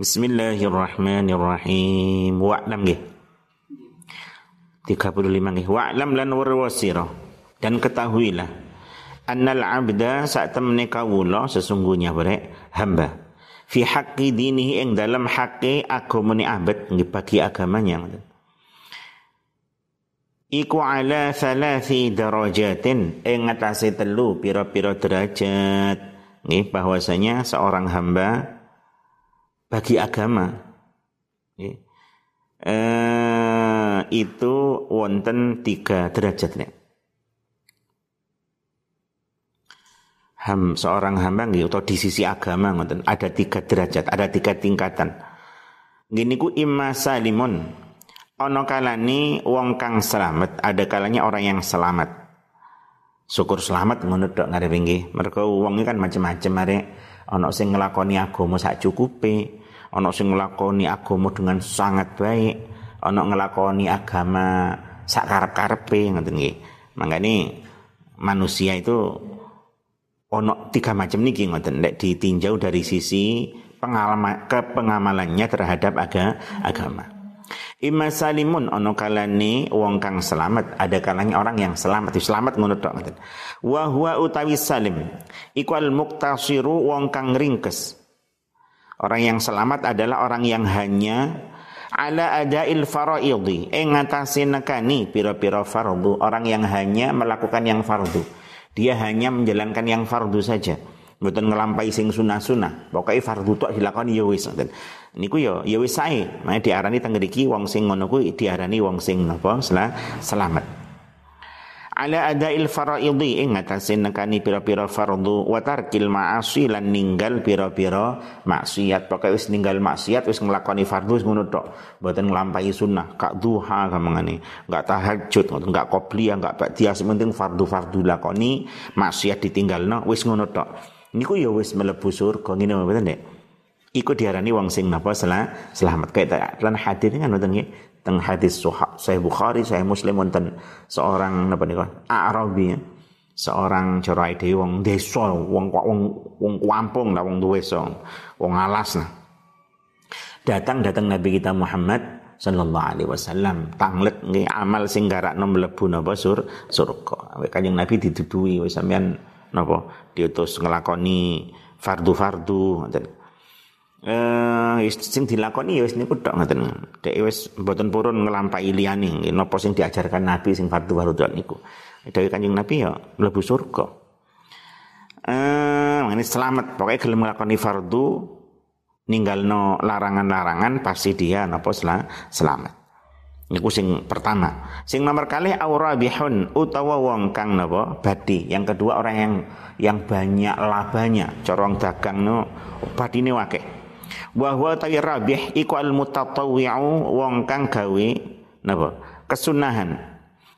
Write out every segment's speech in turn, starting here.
Bismillahirrahmanirrahim. Wa'lam nggih. 35 nggih. Wa'lam lan warwasira. Dan ketahuilah annal abda saat temne kawula sesungguhnya bare hamba fi haqqi dinihi ing dalam haqqi agamane abad bagi agamanya iku ala thalathi darajatin ing telu pira-pira derajat nggih bahwasanya seorang hamba bagi agama ya. eh, itu wonten tiga derajat ya. Ham, seorang hamba nggih atau di sisi agama ngoten ada tiga derajat, ada tiga tingkatan. Gini ku imma salimun. Ono kalani wong kang selamat, ada kalanya orang yang selamat. Syukur selamat ngono tok ngarepe nggih. Mergo wong kan macam-macam arek. Ono sing nglakoni agama sak cukupe, ono sing nglakoni agama dengan sangat baik ono nglakoni agama sak karep-karepe ngoten nggih. Mangane manusia itu ono tiga macam niki ngoten. Nek ditinjau dari sisi pengalaman kepengamalannya terhadap aga, agama. Ima salimun ono kalani wong kang selamat, ada kalanya orang yang selamat, selamat ngono tok ngoten. Utawi salim. Iku al muktasiru wong kang ringkes Orang yang selamat adalah orang yang hanya ala adail faraidhi ing ngatasi nekani pira-pira fardu. Orang yang hanya melakukan yang fardu. Dia hanya menjalankan yang fardu saja. Mboten ngelampai sing sunah-sunah. Pokoke fardu tok dilakoni ya wis niku ya ya wis sae. Diarani teng wong sing ngono kuwi diarani wong sing napa? Selamat ala adail faraidhi ing atase nekani pira-pira fardu. Wa tarkil ma'asi lan ninggal pira-pira maksiat. Pokoke wis ninggal maksiat wis nglakoni fardu wis ngono tok. Mboten sunnah. Kak duha kamangane enggak tahajud enggak qobliyah enggak ba'diyah. Sementing fardu-fardu lakoni maksiat ditinggalno wis ngono tok. Niku ya wis mlebu surga. Ngene mboten nek iku diarani wong sing napa? Selamat. Kayak lan hadir kan mboten nggih? Teng hadis Sahih Bukhari, Sahih Muslim wonten seorang napa nika Arabi ya. Seorang cerai dhewe wong desa, wong wong wong kampung lah wong desa, wong alas nah. Datang datang Nabi kita Muhammad sallallahu alaihi wasallam. Tanglet nggih amal sing garakno mlebu napa? Sur surga. Kanjeng Nabi dituduhi wis sampean napa? Diutus nglakoni fardu-fardu eh sing dilakoni ya wis niku tok ngoten. Dek wis mboten purun nglampahi liyane napa sing diajarkan Nabi sing fardu-fardu niku. Dewe Kanjeng Nabi ya mlebu surga. Eh ini selamat pokoknya gelem nglakoni fardu ninggalno larangan-larangan pasti dia napa selamat. Niku sing pertama. Sing nomor kali aura bihun utawa wong kang napa badi. Yang kedua orang yang yang banyak labanya, corong dagang no badine wakeh wa huwa tawi rabih iku al mutatawwi'u wong kang gawe napa? Kesunahan.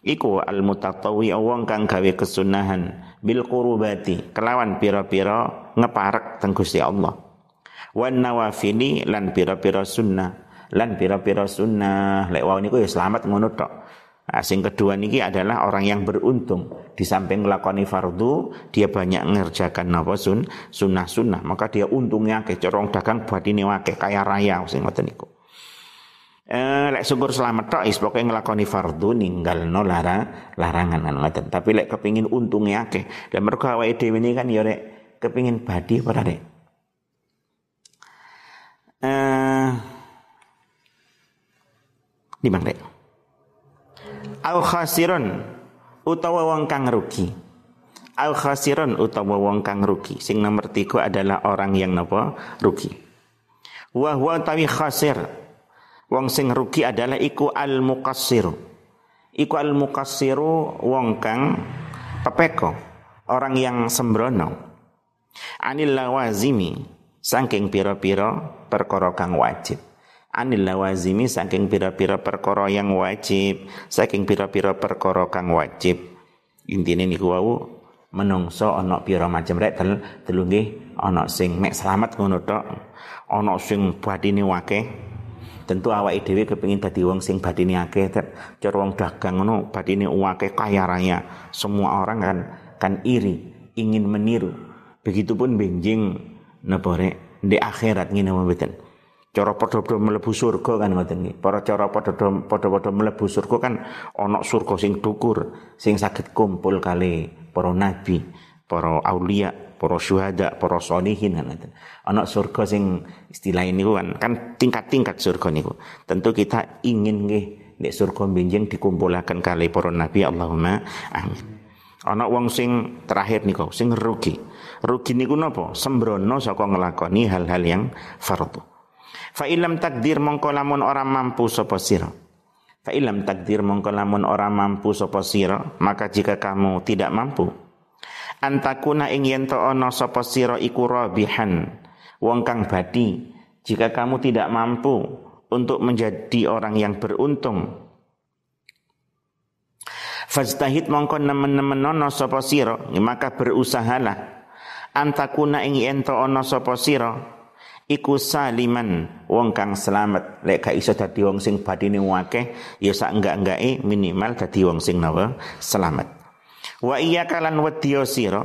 Iku al mutatawwi'u wong kang gawe kesunahan. Bil qurubati kelawan pira-pira ngeparek teng Gusti Allah. Wan nawafili lan pira-pira sunnah. Lan pira-pira sunnah. Lek wau niku ya selamat ngono tok Nah, kedua niki adalah orang yang beruntung di samping melakoni fardu dia banyak mengerjakan napa sun sunnah sunnah maka dia untungnya ke corong dagang buat ini wake kaya raya sing ngoten niku. Eh lek syukur selamat tok is pokoke nglakoni fardu ninggal no lara larangan kan ngoten. Tapi lek kepingin untungnya akeh dan mergo awake dhewe ini kan ya lek kepingin badi apa rek. Eh di rek? Au khasirun utawa wong kang rugi. Au khasirun utawa wong kang rugi. Sing nomor tiga adalah orang yang napa rugi. Wa huwa tawi khasir. Wong sing rugi adalah iku al muqassir iku al muqassiru wong kang pepeko orang yang sembrono. Anil lawazimi saking pira-pira perkara kang wajib anil lawazimi saking pira-pira perkara yang wajib saking pira-pira perkara kang wajib. Intine niku wau menungso ana pira macam rek tel telu nggih sing mek selamat ngono tok ana sing badine akeh. Tentu awake dhewe kepengin dadi wong sing badine akeh cara wong dagang ngono badine akeh kaya raya. Semua orang kan kan iri ingin meniru. Begitupun benjing rek di akhirat ngene mboten cara padha-padha mlebu surga kan ngoten nggih. Para cara padha-padha mlebu surga kan ana surga sing dukur, sing saged kumpul kali para nabi, para aulia, para syuhada, para sholihin kan ngoten. Ana surga sing istilah ini kan kan tingkat-tingkat surga niku. Tentu kita ingin nggih nek surga benjing dikumpulaken kali para nabi Allahumma amin. Ana wong sing terakhir niku sing rugi. Rugi niku napa? Sembrono saka nglakoni hal-hal yang fardhu. Fa ilam takdir mongko lamun ora mampu sapa sira. Fa ilam takdir mongko lamun ora mampu sapa sira, maka jika kamu tidak mampu antakuna ing yen to ana sapa sira iku rabihan wong kang badi. Jika kamu tidak mampu untuk menjadi orang yang beruntung Fastahid mongko nemen-nemen ana sapa sira maka berusahalah. Antakuna ing yen to ana sapa sira iku saliman wong kang selamat. Lek gak iso dadi wong sing badine akeh ya sak enggak-engake minimal dadi wong sing nawa selamat. Wa iya kalan wedya sira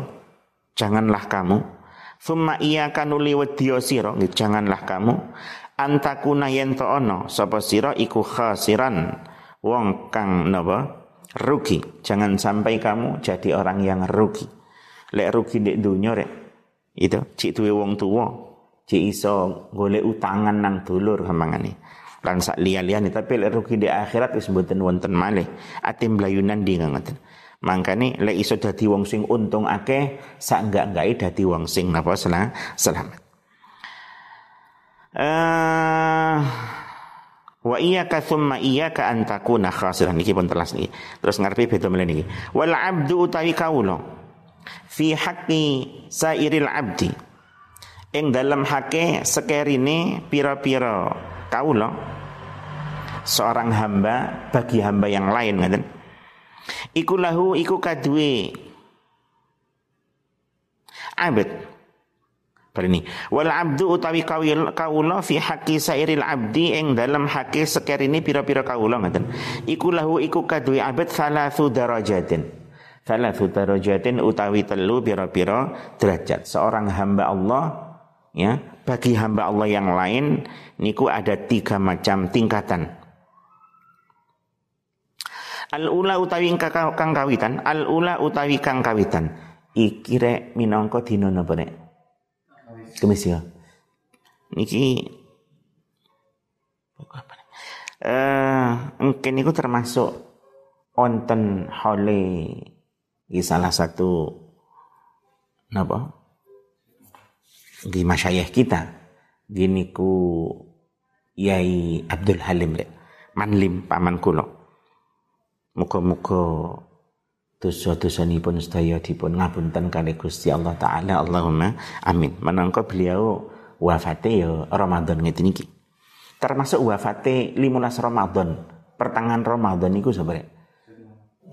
janganlah kamu. Summa iya kanuli wedya sira janganlah kamu. Antakuna yen to ana sapa sira iku khasiran wong kang napa rugi. Jangan sampai kamu jadi orang yang rugi. Lek rugi di dunia rek itu cik duwe wong tua Cik iso golek utangan nang dulur gamangane. Lan sak liya-liyane tapi lek rugi di akhirat wis mboten wonten malih. Ati mlayunan di ngoten. Mangkane lek iso dadi wong sing untung akeh sak enggak-enggake dadi wong sing napa selamat. Uh, wa iyyaka thumma iyyaka an takuna khasiran niki pun telas niki. Terus ngarepe beda mlen niki. Wal abdu utawi kawula fi haqqi sairil abdi ing dalam hake sekerine pira-pira. Kaulo seorang hamba bagi hamba yang lain ngaten. Iku lahu iku kadue abad ini wal abdu utawi kawil kaulo fi haqqi sairil abdi ing dalam hake sekerine pira-pira kaulo ngaten. Iku lahu iku kadue abad salatsu darajatin. Salatsu darajatin utawi telu pira-pira derajat. Seorang hamba Allah ya bagi hamba Allah yang lain niku ada tiga macam tingkatan. Al ula utawi kang kawitan al ula utawi kang kawitan. Iki rek minangka dina napa nek kemis ya. Niki eh mungkin niku termasuk onten hole salah satu napa di masyayikh kita. Gini ku Yai Abdul Halim le manlim paman kula muga-muga dosa-dosa pun sedaya dipun ngapunten kali Gusti Allah taala. Allahumma amin. Menangka beliau wafate ya Ramadan ngeten iki. Termasuk wafate 15 Ramadan. Pertengahan Ramadan niku sebenarnya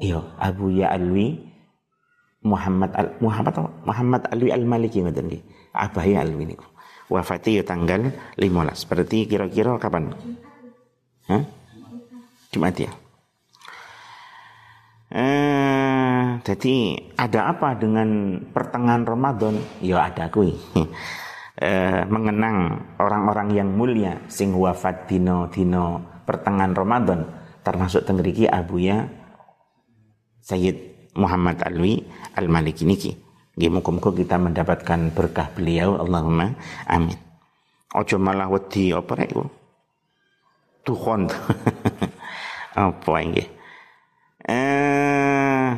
iya Abu Ya Alwi Muhammad Al, Muhammad Muhammad Alwi Al Maliki ngoten nggih Abahi Alwi niku. Wafati ya tanggal 15. Berarti kira-kira kapan? Hah? Jumat ya. Eh, jadi ada apa dengan pertengahan Ramadan? Ya ada kui. eh, mengenang orang-orang yang mulia sing wafat dino dino pertengahan Ramadan termasuk tengriki Abu ya Sayyid Muhammad Alwi Al-Maliki niki. Muga kita mendapatkan berkah beliau Allahumma amin. Ojo malah wedi apa rek? Tuhon. apa nggih? Eh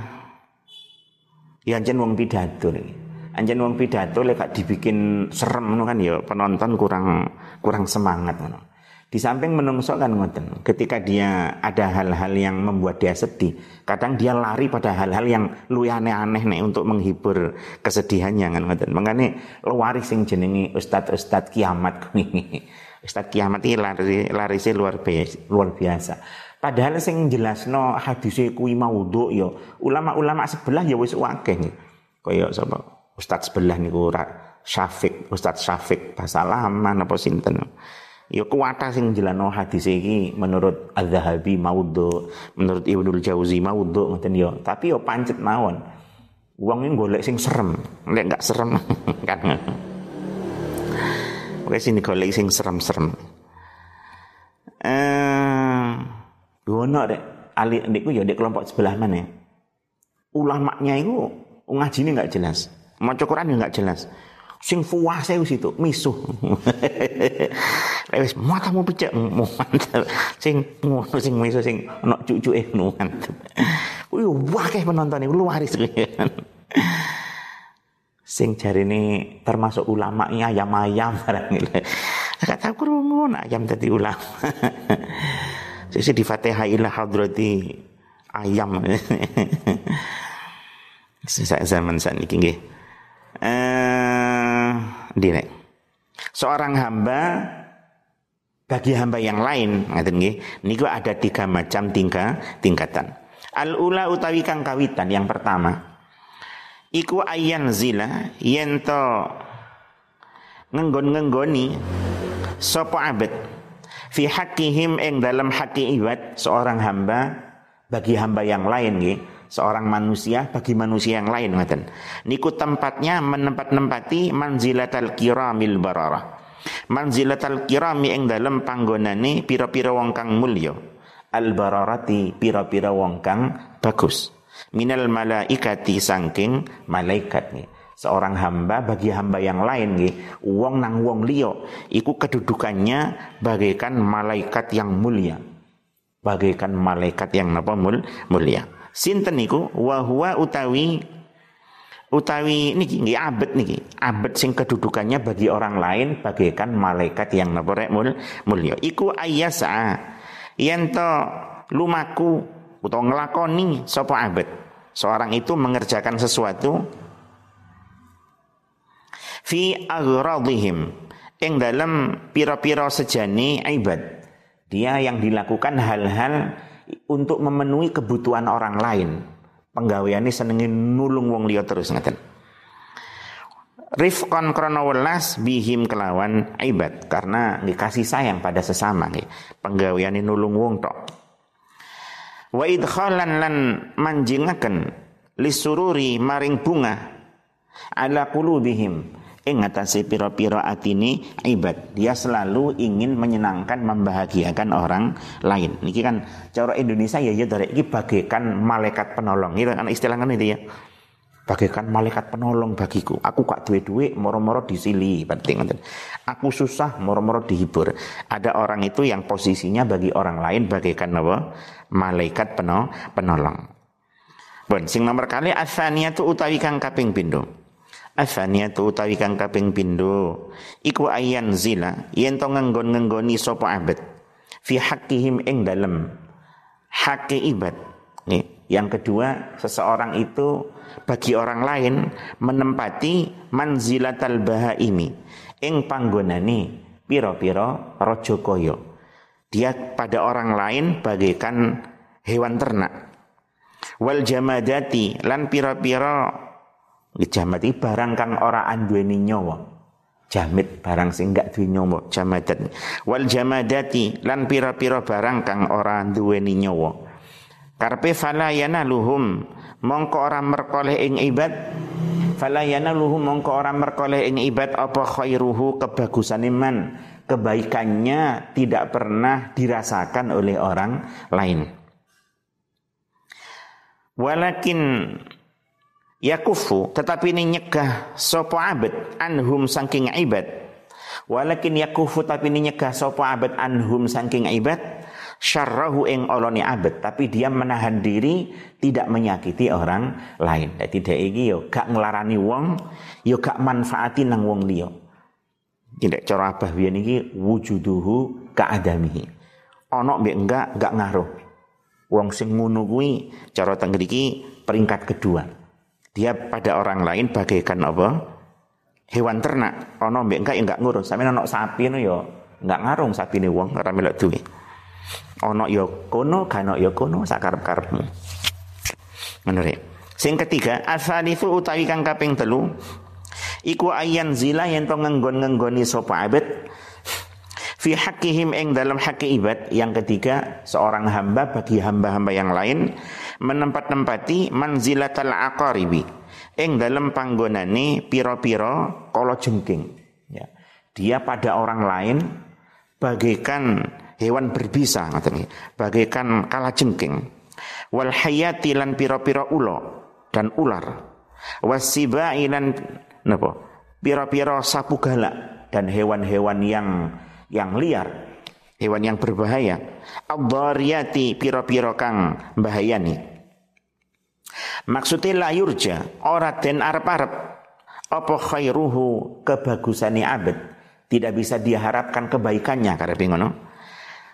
ya anjen wong pidato nih. Anjen wong pidato lek dibikin serem kan ya penonton kurang kurang semangat ngono. Di samping menungso kan ngoten, ketika dia ada hal-hal yang membuat dia sedih, kadang dia lari pada hal-hal yang lu aneh-aneh nih untuk menghibur kesedihannya kan ngoten. Makanya lari sing jenenge ustad-ustad kiamat Ustad kiamat ini lari lari sih luar biasa, luar biasa. Padahal sing jelasno hadise kuwi maudhu ya ulama-ulama sebelah ya wis akeh Kaya sapa? Ustad sebelah niku Syafiq, Ustad Syafiq Basalaman apa sinten. Ya kuwata sing jelano hadis iki menurut Az-Zahabi maudhu, menurut Ibnul Jauzi maudhu ngoten ya. Tapi ya pancet mawon. Wong iki golek sing serem, lek enggak serem kan. Oke sini golek sing serem-serem. Eh, ono dek ali niku ya dek kelompok sebelah mana? Ulamanya itu ini nggak jelas. Maca Quran nggak jelas. Sing fuwase wis itu misuh. Wis matamu pecek mantap. Sing ngono sing misuh sing ono cucuke mantap. Kuwi wakeh penonton iki luaris Sing ini termasuk ulama ayam-ayam barang Kata krungu ayam tadi ulama. Sisi di Fatihah ila hadrati ayam. zaman saat ini. Eh, dine. Seorang hamba bagi hamba yang lain ngaten nggih niku ada tiga macam tingkah tingkatan. Al ula utawi kang kawitan yang pertama iku ayan zila yento ngenggon-ngenggoni sapa abad fi haqqihim ing dalam haki ibad seorang hamba bagi hamba yang lain nggih seorang manusia bagi manusia yang lain ngoten. Niku tempatnya menempat-nempati manzilatal kiramil bararah. Manzilatal kirami ing dalam panggonane pira-pira wong kang mulya. Al bararati pira-pira wong kang bagus. Minal malaikati sangking malaikat nih seorang hamba bagi hamba yang lain nggih wong nang wong liya iku kedudukannya bagaikan malaikat yang mulia. Bagaikan malaikat yang napa mul, mulia sinten niku? Wa huwa utawi utawi niki nggih abet niki. Abet sing kedudukannya bagi orang lain bagaikan malaikat yang napa rek mul, mulia iku ayyasa yen to lumaku utawa nglakoni sapa abet. Seorang itu mengerjakan sesuatu fi aghradihim ing dalam pira-pira sejani ibad. Dia yang dilakukan hal-hal untuk memenuhi kebutuhan orang lain. Penggaweane senengi nulung wong liya terus ngeten. Rifqan krana welas bihim kelawan ibad karena dikasih sayang pada sesama nih penggaweane nulung wong tok. Wa idkhalan lan manjingaken lisururi maring bunga ala qulubihim ing ngatasi piro-piro atini ibad. Dia selalu ingin menyenangkan, membahagiakan orang lain. Niki kan cara Indonesia ya ya dari ini bagaikan malaikat penolong. Itu kan istilah kan itu ya. Bagaikan malaikat penolong bagiku. Aku kak duwe-duwe moro-moro disili penting Aku susah moro-moro dihibur. Ada orang itu yang posisinya bagi orang lain bagaikan apa? Malaikat penolong. Bon, sing nomor kali asaniyatu utawi kang kaping pindho tu utawi kang kaping pindho iku ayan zila yen to ngenggon-ngenggoni sapa abad fi haqqihim ing dalem. Haqqi ibad. Nih yang kedua seseorang itu bagi orang lain menempati manzilatal bahaimi ing panggonane piro-piro raja kaya. Dia pada orang lain bagaikan hewan ternak. Wal jamadati lan piro-piro Jamat iki barang kang ora anduweni nyawa. Jamit barang sing gak duwe nyawa, jamadat. Wal jamadati lan pira-pira barang kang ora duweni nyawa. Karpe fala yanaluhum mongko ora merkoleh ing ibad fala yanaluhum mongko ora merkoleh ing ibad apa khairuhu kebagusan iman kebaikannya tidak pernah dirasakan oleh orang lain. Walakin yakufu tetapi ini nyegah sopo abad anhum saking ibad. Walakin yakufu tapi ini nyegah sopo abad anhum saking ibad. Syarrahu ing oloni abad tapi dia menahan diri tidak menyakiti orang lain. Jadi tidak iki yo gak ngelarani wong yo gak manfaati nang wong liya. Tidak cara abah biyen iki wujuduhu kaadamihi ono mbek enggak enggak ngaruh. Wong sing ngono kuwi cara peringkat kedua dia pada orang lain bagaikan apa? Hewan ternak. Ono mbek enggak enggak ngurus. Sampe ono sapi no yo enggak ngarung sapi ne wong ora melok duwe. Ono yo kono, kano yo kono sakarep-karepmu. Menurut. Sing ketiga, asalifu utawi kang kaping telu iku ayan zila yen to ngenggon-ngenggoni sapa abet fi haqqihim ing dalam haqqi ibad yang ketiga seorang hamba bagi hamba-hamba yang lain menempat-tempati manzilatal aqaribi. Ing dalam panggonane piro-piro kala jengking. Ya. Dia pada orang lain bagaikan hewan berbisa ngoten bagaikan kalajengking wal hayati lan pira-pira ula dan ular. Wasibai lan napa? Pira-pira sapu galak dan hewan-hewan yang yang liar hewan yang berbahaya. Ad-dhariyati pira-pira kang bahayani maksudnya la yurja ora den arep-arep. Apa khairuhu kebagusane abad. Tidak bisa diharapkan kebaikannya karena ngono.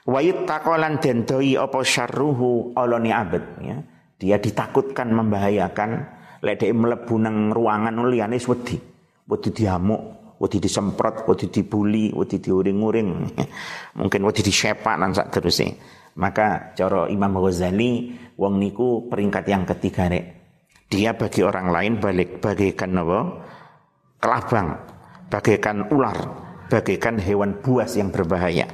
Wayut takolan den doi apa syarruhu oloni abet ya. Dia ditakutkan membahayakan. Lek dhek mlebu nang ruangan liyane wedi. Wedi diamuk, wedi disemprot, wedi dibuli, wedi diuring-uring. Mungkin wedi disepak lan sak terusé. Maka cara Imam Ghazali wong niku peringkat yang ketiga rek. Dia bagi orang lain balik bagaikan apa? Kelabang, bagaikan ular, bagaikan hewan buas yang berbahaya.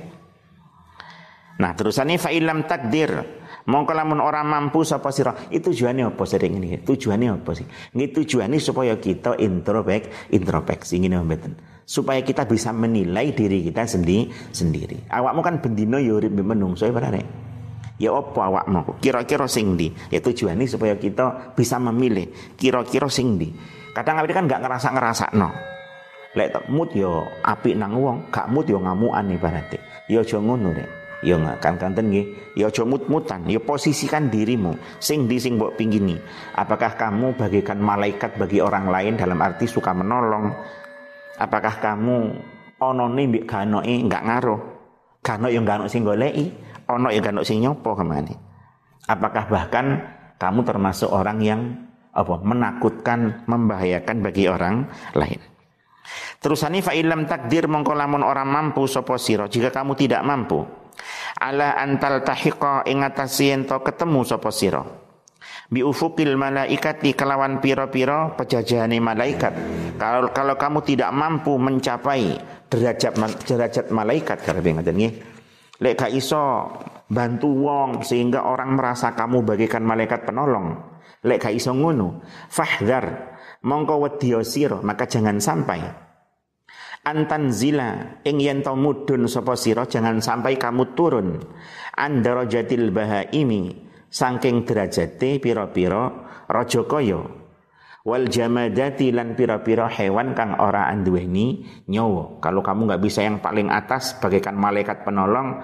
Nah terusannya fa'ilam takdir Mongko lamun orang mampu sapa sira? Itu tujuannya apa sering ini tujuannya apa sih? Ini tujuannya supaya kita introspek introspeksi. Ngene mboten. Supaya kita bisa menilai diri kita sendiri sendiri. Awakmu kan bendino ya urip menungso ya benar ya apa awakmu? Kira-kira sing di ya tujuannya supaya kita bisa memilih kira-kira sing di kadang awake kan nggak ngerasa ngerasa no lek mood yo api nang wong gak mood yo ya ngamukan ibaratnya ya aja ngono deh Ya kan kanten nggih. Ya aja mut-mutan, ya posisikan dirimu sing di sing mbok pinggini. Apakah kamu bagaikan malaikat bagi orang lain dalam arti suka menolong? Apakah kamu onone mbek ganoke enggak ngaruh? Gano yang gano sing goleki, ono yang gano sing nyopo ke mana? Apakah bahkan kamu termasuk orang yang apa menakutkan, membahayakan bagi orang lain? Terusani fa ilam takdir mongko lamun orang mampu sapa sira jika kamu tidak mampu ala antal tahiqa ing to ketemu sapa sira? Bi ufukil malaikati kelawan piro-piro pejajahane malaikat. Kalau kalau kamu tidak mampu mencapai derajat derajat malaikat karep ngaten nggih? Lek gak iso bantu wong sehingga orang merasa kamu bagaikan malaikat penolong lek gak iso ngono fahdhar mongko wedya maka jangan sampai antanzila ing yen to mudun sapa sira jangan sampai kamu turun. Andarajatil bahaimi saking derajate pira-pira raja kaya. Wal jamadati lan pira-pira hewan kang ora anduweni nyawa. Kalau kamu nggak bisa yang paling atas bagaikan malaikat penolong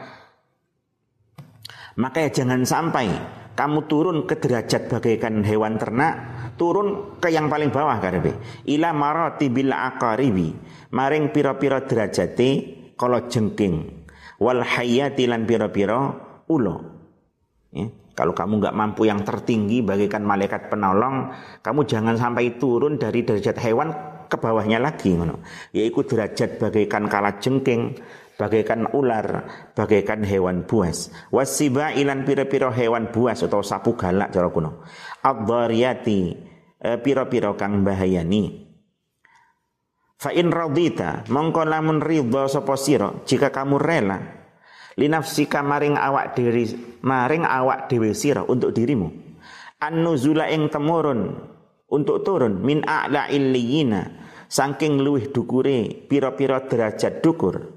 maka ya jangan sampai kamu turun ke derajat bagaikan hewan ternak, turun ke yang paling bawah karepe. Ila maratibil aqaribi, maring pira-pira derajate kala jengking. Wal hayati lan pira-pira ulo. Ya. Kalau kamu nggak mampu yang tertinggi bagaikan malaikat penolong, kamu jangan sampai turun dari derajat hewan ke bawahnya lagi ngono. Yaitu derajat bagaikan kala jengking, bagaikan ular, bagaikan hewan buas. Wasiba ilan pira-pira hewan buas atau sapu galak cara kuno. Ad-dhariyati eh, pira-pira kang bahayani. Fa in radita mongko lamun ridha sapa sira jika kamu rela linafsika maring awak diri maring awak dhewe sira untuk dirimu an-nuzula ing temurun untuk turun min a'la illiyina saking luwih dukure pira-pira derajat dukur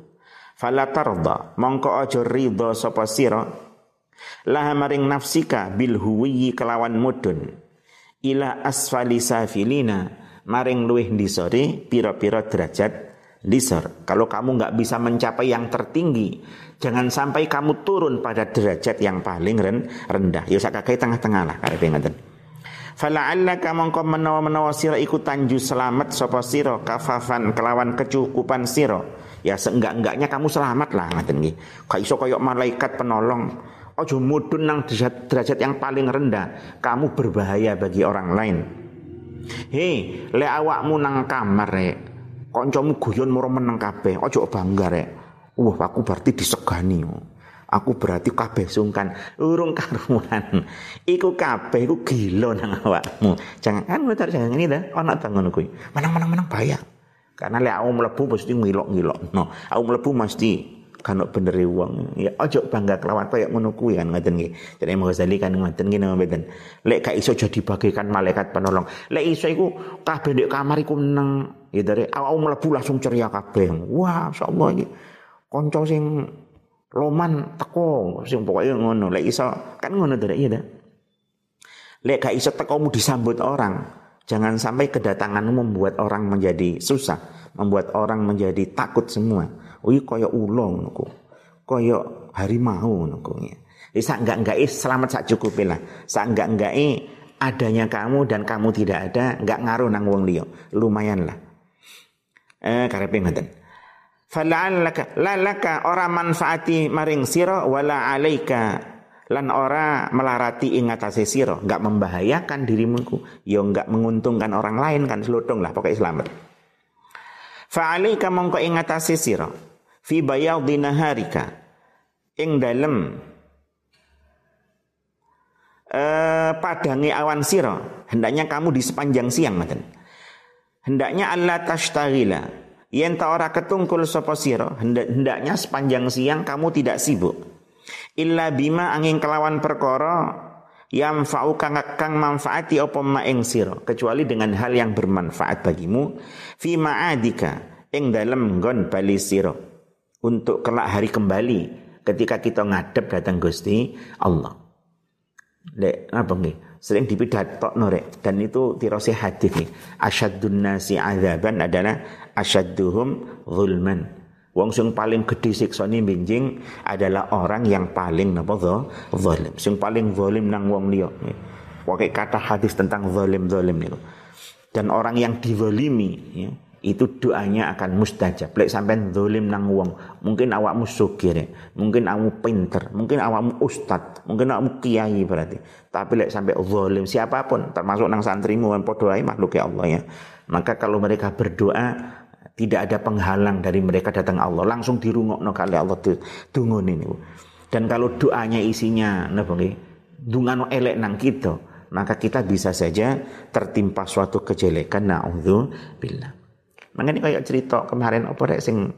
fala tarda mongko aja ridha sapa sira laha maring nafsika bil huwiyi kelawan mudun ila asfali safilina maring luwih ndisore pira-pira derajat disor. Kalau kamu nggak bisa mencapai yang tertinggi, jangan sampai kamu turun pada derajat yang paling rendah. Ya sakakai tengah-tengah lah karep ngaten. Fala'allaka mongko menawa-menawa sira iku tanju selamat sapa sira kafafan kelawan kecukupan sira ya seenggak-enggaknya kamu selamat lah ngaten nggih. Gak iso koyok malaikat penolong. Ojo mudun nang derajat, derajat yang paling rendah. Kamu berbahaya bagi orang lain. Hei, le awakmu nang kamar rek. Kancamu guyon moro meneng kabeh. Ojo bangga rek. Wah, aku berarti disegani. Aku berarti kabeh sungkan urung karuan. Iku kabeh iku gila nang awakmu. Jangan kan jangan ini dah ana tangon kuwi. Menang-menang menang bahaya. Karena lek aku mlebu mesti ngilok-ngilok. No, aku mlebu mesti kan bener wong. Ya ojo bangga kelawan koyo ngono kuwi kan ngoten nggih. Jadi Imam Ghazali kan ngoten nggih mboten. Lek gak iso jadi bagaikan malaikat penolong. Lek iso iku kabeh ndek kamar iku. Ya dari awak mlebu langsung ceria kabeh. Wah, masyaallah iki. Kanca sing Loman teko sing pokoke ngono. Lek iso kan ngono to iya dah. Lek gak iso tekomu disambut orang, jangan sampai kedatanganmu membuat orang menjadi susah, membuat orang menjadi takut semua. Iya koyo ulong ngono koyo harimau ngono ya. Sak enggak enggak selamat sak cukup lah. Sak enggak enggak adanya kamu dan kamu tidak ada enggak ngaruh nang wong liya. Lumayan lah. Eh karepe ngoten. Fala'allaka lalaka ora manfaati maring sira wala alaika lan ora melarati ing atase sira, enggak membahayakan dirimu ya enggak menguntungkan orang lain kan selutong lah pokoknya selamat. Fa'alaika mongko ing atase sira. Fi bayadhi naharika. Ing dalem eh, padangi awan sira. Hendaknya kamu di sepanjang siang ngoten. Hendaknya Allah tashtagila. Yen ta ora ketungkul sapa sira hendaknya sepanjang siang kamu tidak sibuk. Illa bima angin kelawan perkara yang fa'u kang kang manfaati apa ma ing kecuali dengan hal yang bermanfaat bagimu. Fi ma'adika ing dalem nggon bali sira. Untuk kelak hari kembali ketika kita ngadep datang Gusti Allah. Lek apa nggih? sering dipidato norek dan itu tirose hadis nih asyadun nasi azaban adalah asyadduhum zulman Wong sing paling gede siksane benjing adalah orang yang paling napa zalim. Sing paling zalim nang wong liya. Pakai kata hadis tentang zalim zalim niku. Dan orang yang dizalimi ya, itu doanya akan mustajab. Lek sampean zalim nang wong, mungkin awakmu sugih, mungkin awakmu pinter, mungkin awakmu ustad, mungkin awakmu kiai berarti. Tapi lek sampai zalim siapa pun, termasuk nang santrimu yang padha makhluk ya Allah ya. Maka kalau mereka berdoa tidak ada penghalang dari mereka datang Allah, langsung dirungokno kali Allah tuh tungun ini. Dan kalau doanya isinya napa? Dungano elek nang kita, maka kita bisa saja tertimpa suatu kejelekan naudzubillah. Makanya kayak cerita kemarin apa rek sing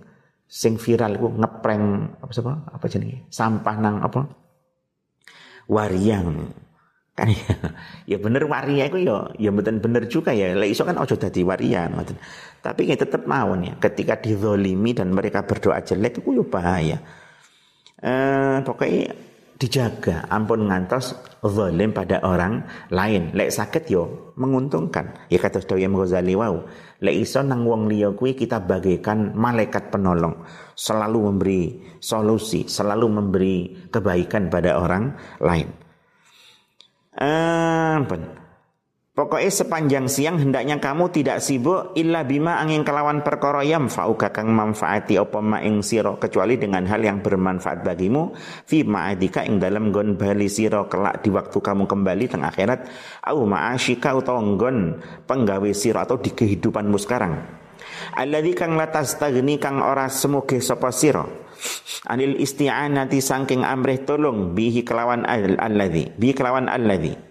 sing viral iku ngeprank apa sapa? Apa jenenge? Sampah nang apa? Wariang. Kan? Ya, ya bener waria itu ya ya mboten bener juga ya. Lek iso kan ojo dadi waria ngoten. Tapi ya tetep mawon ya ketika dizolimi dan mereka berdoa jelek itu ya bahaya. Eh pokoknya dijaga ampun ngantos zalim pada orang lain. Lek sakit yo menguntungkan. Ya kata Imam Ghazali wau lek iso nang wong liya kuwi kita bagaikan malaikat penolong. Selalu memberi solusi selalu memberi kebaikan pada orang lain ampun. Pokoknya sepanjang siang hendaknya kamu tidak sibuk illa bima angin kelawan perkara yang fauka kang manfaati apa ma ing sira kecuali dengan hal yang bermanfaat bagimu. Fi ma'adika ing dalam gon bali sira kelak di waktu kamu kembali teng akhirat. Au ma'asyika utawa nggon penggawe sira atau di kehidupanmu sekarang. Alladzi kang latas tagni kang ora semoge sapa sira anil isti'anati sangking amrih tolong bihi kelawan alladzi bihi kelawan alladzi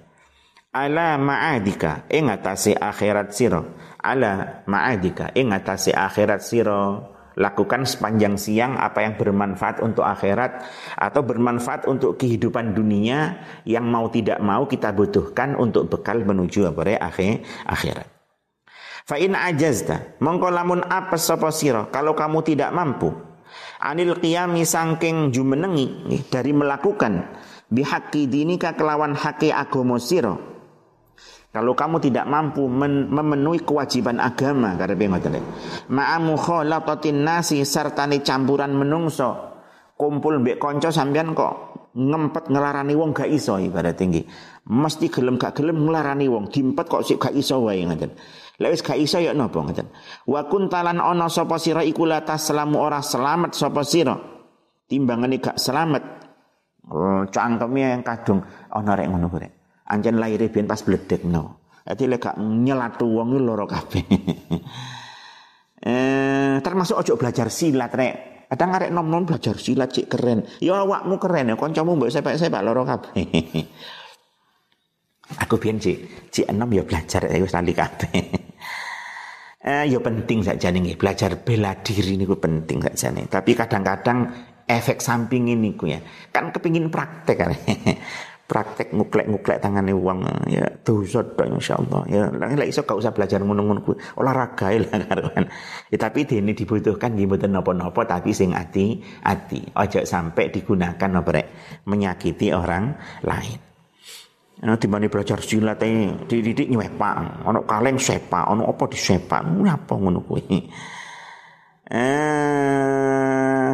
ala ma'adika ing atase akhirat sira. Ala ma'adika ing atase akhirat sira. Lakukan sepanjang siang apa yang bermanfaat untuk akhirat atau bermanfaat untuk kehidupan dunia. Yang mau tidak mau kita butuhkan untuk bekal menuju apa akhir akhirat. Fa in ajazta mongko lamun apa sapa sira. Kalau kamu tidak mampu anil qiyami sangking jumenengi dari melakukan bihaqi dinika kelawan haki agama sira kalau kamu tidak mampu memenuhi kewajiban agama karena ngoten Ma'amu khalatatin nasi sertane campuran menungso. Kumpul mbek kanca sampean kok ngempet ngelarani wong gak iso ibarat tinggi. Mesti gelem gak gelem ngelarani wong, diempet kok sik gak iso wae ngoten. Lek wis gak iso ya napa ngoten. Wa kuntalan ana sapa sira iku latas selamu ora selamat sapa sira. Timbangane gak selamat. Oh, cangkeme yang kadung ana rek ngono rek. Anjen lahir biyen pas no. Jadi lek gak nyelatu wong loro kabeh. eh termasuk ojo belajar silat rek. Kadang arek nom-nom belajar silat cik keren. Ya awakmu keren ya kancamu mbok sepek-sepek loro kabeh. Aku biyen cik, cik enom ya belajar ya wis lali kabeh. eh ya penting saja nih belajar bela diri niku penting saja nih. Tapi kadang-kadang efek samping ini ku ya. Kan kepingin praktek kan. praktek nguklek-nguklek tangane wong ya dosa tok insyaallah ya lek iso gak usah belajar kuwi olahraga lah karuan ya, tapi ini dibutuhkan mboten napa-napa tapi sing ati-ati ojo sampai digunakan rek menyakiti orang lain Nah, timbang belajar silat ini dididik nyepak, ono kaleng sepak, ono apa disepak, apa ngono kuwi. Eh,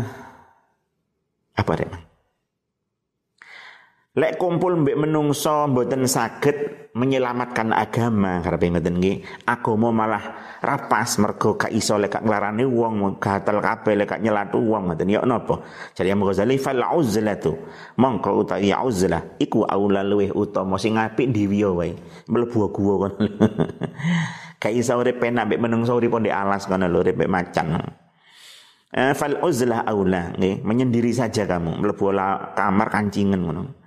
apa rek? Lek kumpul mbek menungso mboten saged menyelamatkan agama karepe ngoten nggih. Agama malah rapas mergo gak iso lek nglarani wong gatel kabeh lek nyelatu wong ngoten ya napa. Jadi Imam Ghazali fal uzlatu mongko utawi uzlah iku aula luweh utama sing apik diwiya wae. Mlebu gua kon. Gak iso urip penak mbek menungso urip di alas kono lho urip macan. Eh, fal uzlah aula nggih, menyendiri saja kamu mlebu kamar kancingan ngono.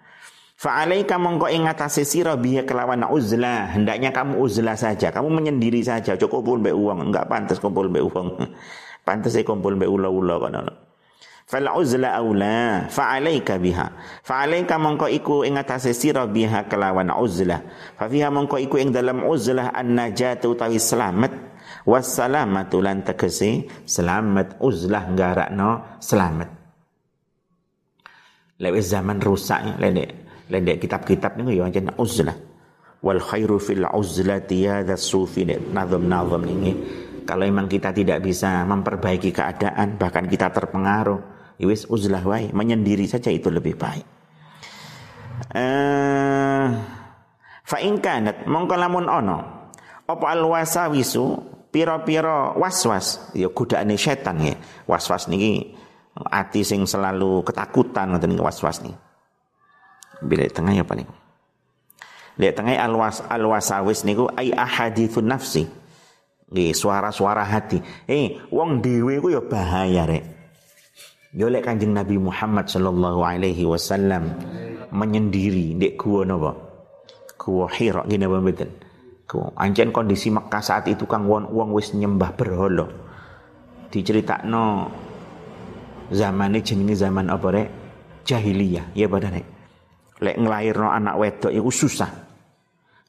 Fa'alaika mongko ing atase sira biya kelawan uzlah, hendaknya kamu uzlah saja, kamu menyendiri saja, cukup kumpul mbek uang, enggak pantas kumpul mbek uang. pantas e kumpul mbek ula-ula kono. Uzla aula fa'alaika biha. Fa'alaika mongko iku ing atase sira biha kelawan uzlah. Fa mongko iku ing dalam uzlah an-najatu utawi selamat wassalamatu lan tegese selamat uzlah nggarakno selamat. Lewis zaman rusak lek Lendek kitab-kitab ni yo ancen uzlah. Wal khairu fil uzlati hadha sufi nazam-nazam ini. Kalau memang kita tidak bisa memperbaiki keadaan, bahkan kita terpengaruh, ya uzlah wae, menyendiri saja itu lebih baik. Uh, fa in kanat mongko lamun ono apa al wasawisu pira-pira waswas ya godane setan ya waswas niki ati sing selalu ketakutan ngoten waswas niki Bila tengah ya paling. Lihat tengah alwas alwasawis niku ai ahadithun nafsi. Nggih, suara-suara hati. Eh, wong dhewe ku ya bahaya rek. Yo lek Kanjeng Nabi Muhammad sallallahu alaihi wasallam menyendiri ndek gua napa? Gua Hira ngene apa mboten? Gua kondisi Mekah saat itu kang wong wong wis nyembah berhala. Diceritakno zamane jenenge zaman apa rek? Jahiliyah, ya pada rek. Lek nglairno anak wedok iku susah.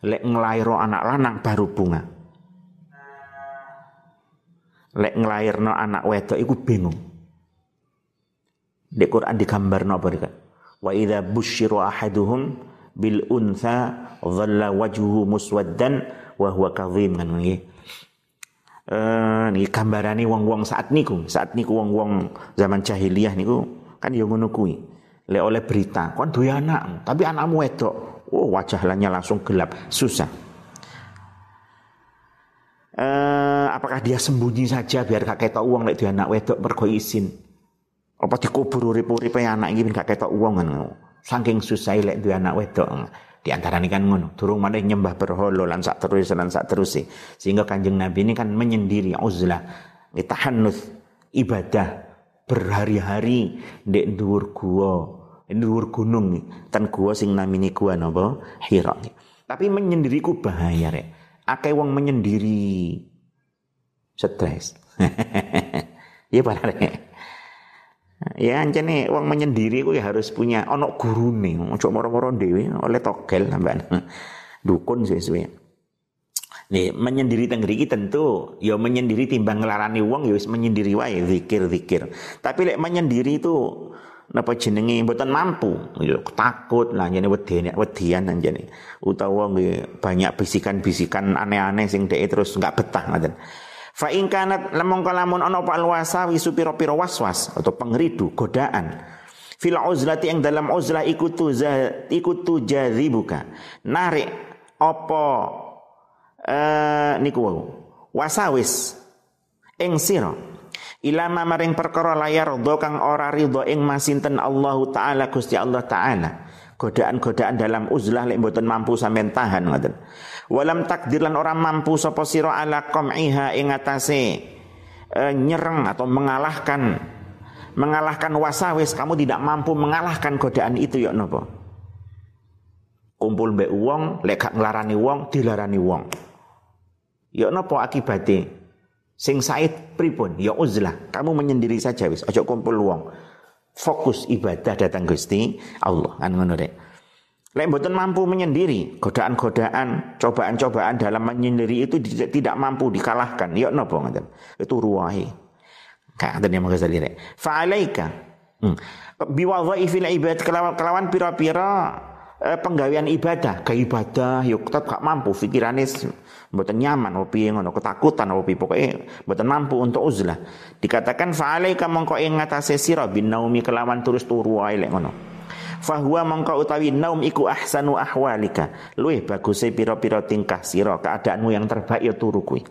Lek nglairno anak lanang baru bunga. Lek nglairno anak wedok iku bingung. Di Quran digambarno apa dika? Wa idza busyiru ahaduhum bil untha dhalla wajhuhu muswaddan wa huwa kadhim kan nggih. Eh niki gambarane wong-wong saat niku, saat niku wong-wong zaman jahiliyah niku kan ya ngono le oleh berita kon duwe anak? Tapi anakmu wedok. Oh wajahnya langsung gelap susah. Eh, apakah dia sembunyi saja biar gak ketok uang lek duwe anak wedok? Mergo izin. Apa dikubur urip-uripe anak iki gak ketok uang kan saking susah lek duwe anak wedok. Di antara ini kan ngono durung mana nyembah berhala lan sak terus lan sak terus sehingga kanjeng nabi ini kan menyendiri uzlah tahannuts ibadah berhari-hari di dhuwur gua ini dhuwur gunung nih. Tan gua sing namini gua napa? Hira. Tapi menyendiriku bahaya rek. Akeh wong menyendiri stres. Iya para rek. Ya ancene wong menyendiri ku ya harus punya ono gurune, ojo moro-moro dhewe oleh togel sampean. Dukun sesuai. Nih, menyendiri tengriki tentu ya menyendiri timbang ngelarani wong ya menyendiri wae zikir-zikir. Tapi lek menyendiri itu napa jenenge mboten mampu? Ya takut. Lah jane wedi wedian jane. Utawa banyak bisikan-bisikan aneh-aneh sing dhek terus enggak betah ngoten. Fa in kanat lamong kalamun ana apa alwasawi supira-pira waswas atau pengridu godaan. Fil uzlati yang dalam uzlah ikutu ikutu jazibuka narik apa eh niku wasawis ing ilama maring perkara layar do kang ora ridho ing masinten Allah taala Gusti Allah taala. Godaan-godaan dalam uzlah lek mboten mampu sampean tahan ngoten. Walam takdir lan ora mampu sapa sira ala qam'iha ing atase e, nyereng atau mengalahkan mengalahkan wasawis kamu tidak mampu mengalahkan godaan itu ya napa? Kumpul mbek wong lek gak nglarani wong dilarani wong. Ya napa akibate Sing said pripun? Ya uzlah. Kamu menyendiri saja wis. Ojo kumpul wong. Fokus ibadah datang Gusti Allah. Kan ngono rek. Lek mboten mampu menyendiri, godaan-godaan, cobaan-cobaan dalam menyendiri itu tidak, tidak mampu dikalahkan. Ya napa ngoten? Itu ruwahi. Kata yang Ghazali rek. Fa'alaika. Hmm. Biwadhaifil ibad kelawan kelawan pira-pira eh, penggawean ibadah, ke ibadah yuk tetap gak mampu pikirane mboten nyaman opi ngono ketakutan opi pokoknya mboten mampu untuk uzlah. Dikatakan fa'alaika mongko ing ngatasé sira bin naumi kelawan terus turu wae lek ngono. Fahuwa mongko utawi naum iku ahsanu ahwalika. Luwih baguse pira-pira tingkah sira keadaanmu yang terbaik ya turu kuwi.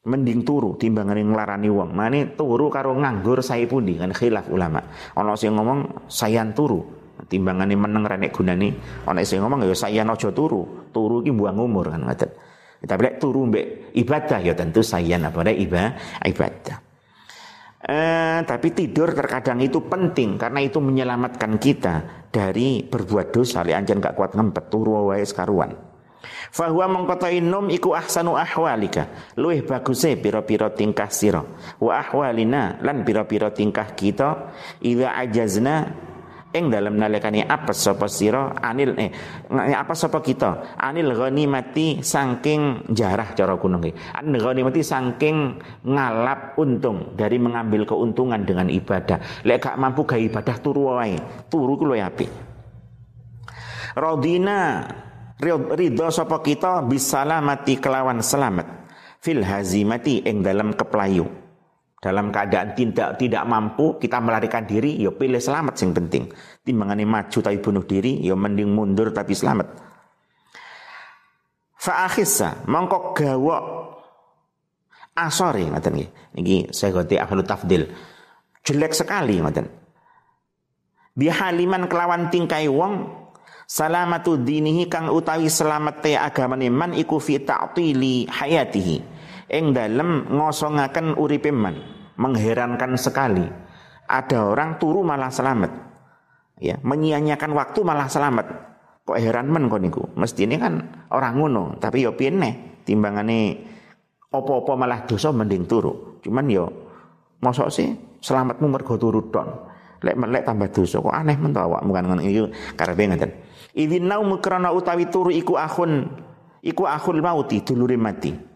Mending turu timbangane nglarani wong. Mane turu karo nganggur sae pundi? Kan khilaf ulama. Ana sing ngomong sayan turu. Timbangane meneng renek gunane ana sing ngomong ya sayan aja turu. Turu ki buang umur kan ngoten tapi lek turu mbek ibadah ya tentu sayan apa ibadah ibadah. Eh, tapi tidur terkadang itu penting karena itu menyelamatkan kita dari berbuat dosa. Li anjen gak kuat ngempet turu wae sekaruan. Fahuwa mengkota inum iku ahsanu ahwalika. Luih baguse piro-piro tingkah siro Wa ahwalina lan piro-piro tingkah kita. Ida ajazna ing dalam nalikane apa sapa sira? Anil eh apa sapa kita? Anil ghanimati saking jarah cara kuno nggih anil ghanimati saking ngalap untung dari mengambil keuntungan dengan ibadah. Lek gak mampu gawe ibadah turu wae. Turu ku luwih apik. Radina ridho sapa kita? Bisalamati kelawan selamat. Fil hazimati ing dalam keplayu dalam keadaan tidak tidak mampu kita melarikan diri ya pilih selamat sing penting. Timbangane maju tapi bunuh diri ya mending mundur tapi selamat. Fa akhissa mongko gawok asore ngoten nggih. Niki saya goti ahlu tafdil. Jelek sekali ngoten. Bihaliman kelawan tingkai wong salamatu dinihi kang utawi selamat te agamane man iku fi ta'tili hayatihi ing dalem ngosongaken uripe man mengherankan sekali. Ada orang turu malah selamat. Ya menyia-nyiakan waktu malah selamat. Kok heran men kok niku? Mesti ini kan orang ngono tapi yo piye timbangane opo-opo malah dosa mending turu. Cuman yo mosok sih selamatmu mergo turu tok. Lek melek tambah dosa kok aneh men to awakmu kan ngono iki? Karepe ngoten? Idin naum krana utawi turu iku akhun iku akhul mauti dulure mati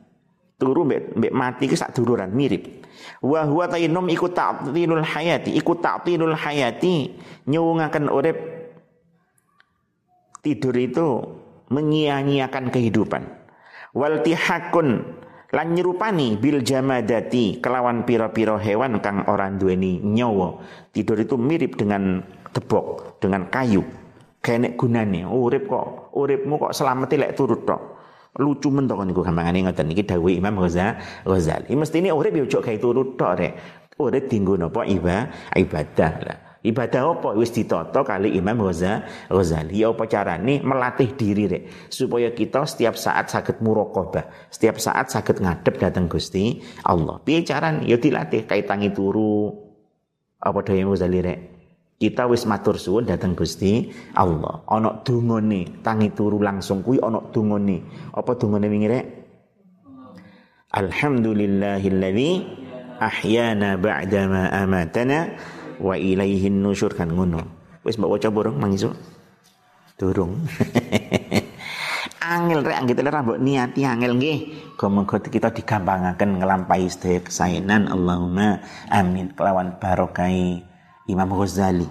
turu mbek mbek mati ki sak duluran mirip. Wa huwa tainum iku ta'tilul hayati iku ta'tilul hayati nyuwungaken urip tidur itu menyia-nyiakan kehidupan. Wal tihakun lan nyerupani bil jamadati kelawan piro-piro hewan kang orang duweni nyawa. Tidur itu mirip dengan tebok dengan kayu. Kene gunane urip kok uripmu kok selamat lek turut tok lucu men to niku gampangane ngoten iki dawuh Imam Ghazali. Mesti ini urip yo gawe turu tok rek. Urip dinggo napa ibadah lah. Ibadah apa wis ditata kali Imam Ghazali. Ya apa carane melatih diri rek supaya kita setiap saat sakit muraqabah, setiap saat sakit ngadep datang Gusti Allah. Piye carane? Ya dilatih kaitangi turu. Apa daya Ghazali rek? Kita wis matur suwun dateng Gusti Allah. Ana dungane, tangi turu langsung kuwi ana dungane. Apa dungane wingi rek? Alhamdulillahilladzi ahyana ba'dama amatana wa ilaihin nusyur kan ngono. Wis mbok waca burung mangisu? Durung. angel rek anggit ora mbok niati angel nggih. Muga kita digampangaken nglampahi sedaya kesaenan Allahumma amin kelawan barokai Imam Ghazali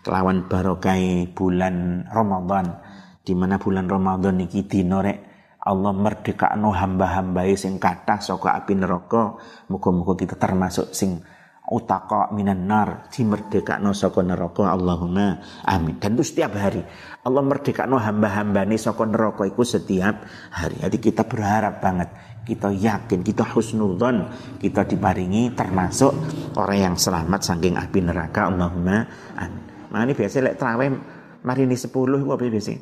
kelawan barokai bulan Ramadan di mana bulan Ramadan niki dinore Allah merdekakno hamba-hamba sing kathah saka api neraka muga-muga kita termasuk sing utaka minan nar dimerdekakno saka neraka. Allahumma amin. Dan itu setiap hari Allah merdekakno hamba-hamba ini saka neraka itu setiap hari. Jadi kita berharap banget kita yakin, kita husnudzon, kita diparingi termasuk orang yang selamat saking api neraka. Allahumma amin. Makanya biasa lek terawih mari ini 10 apa biasa?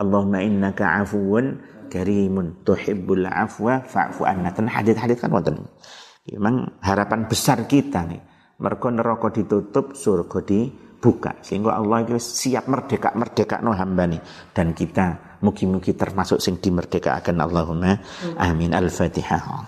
Allahumma innaka afuwun karimun tuhibbul afwa fa'fu anna. hadit-hadit kan wonten. Memang harapan besar kita nih. Mergo neraka ditutup, surga dibuka. Sehingga Allah itu siap merdeka-merdeka no hamba nih. Dan kita Mugi-mugi termasuk sing dimerdekakan Allahumma amin. Al-Fatihah.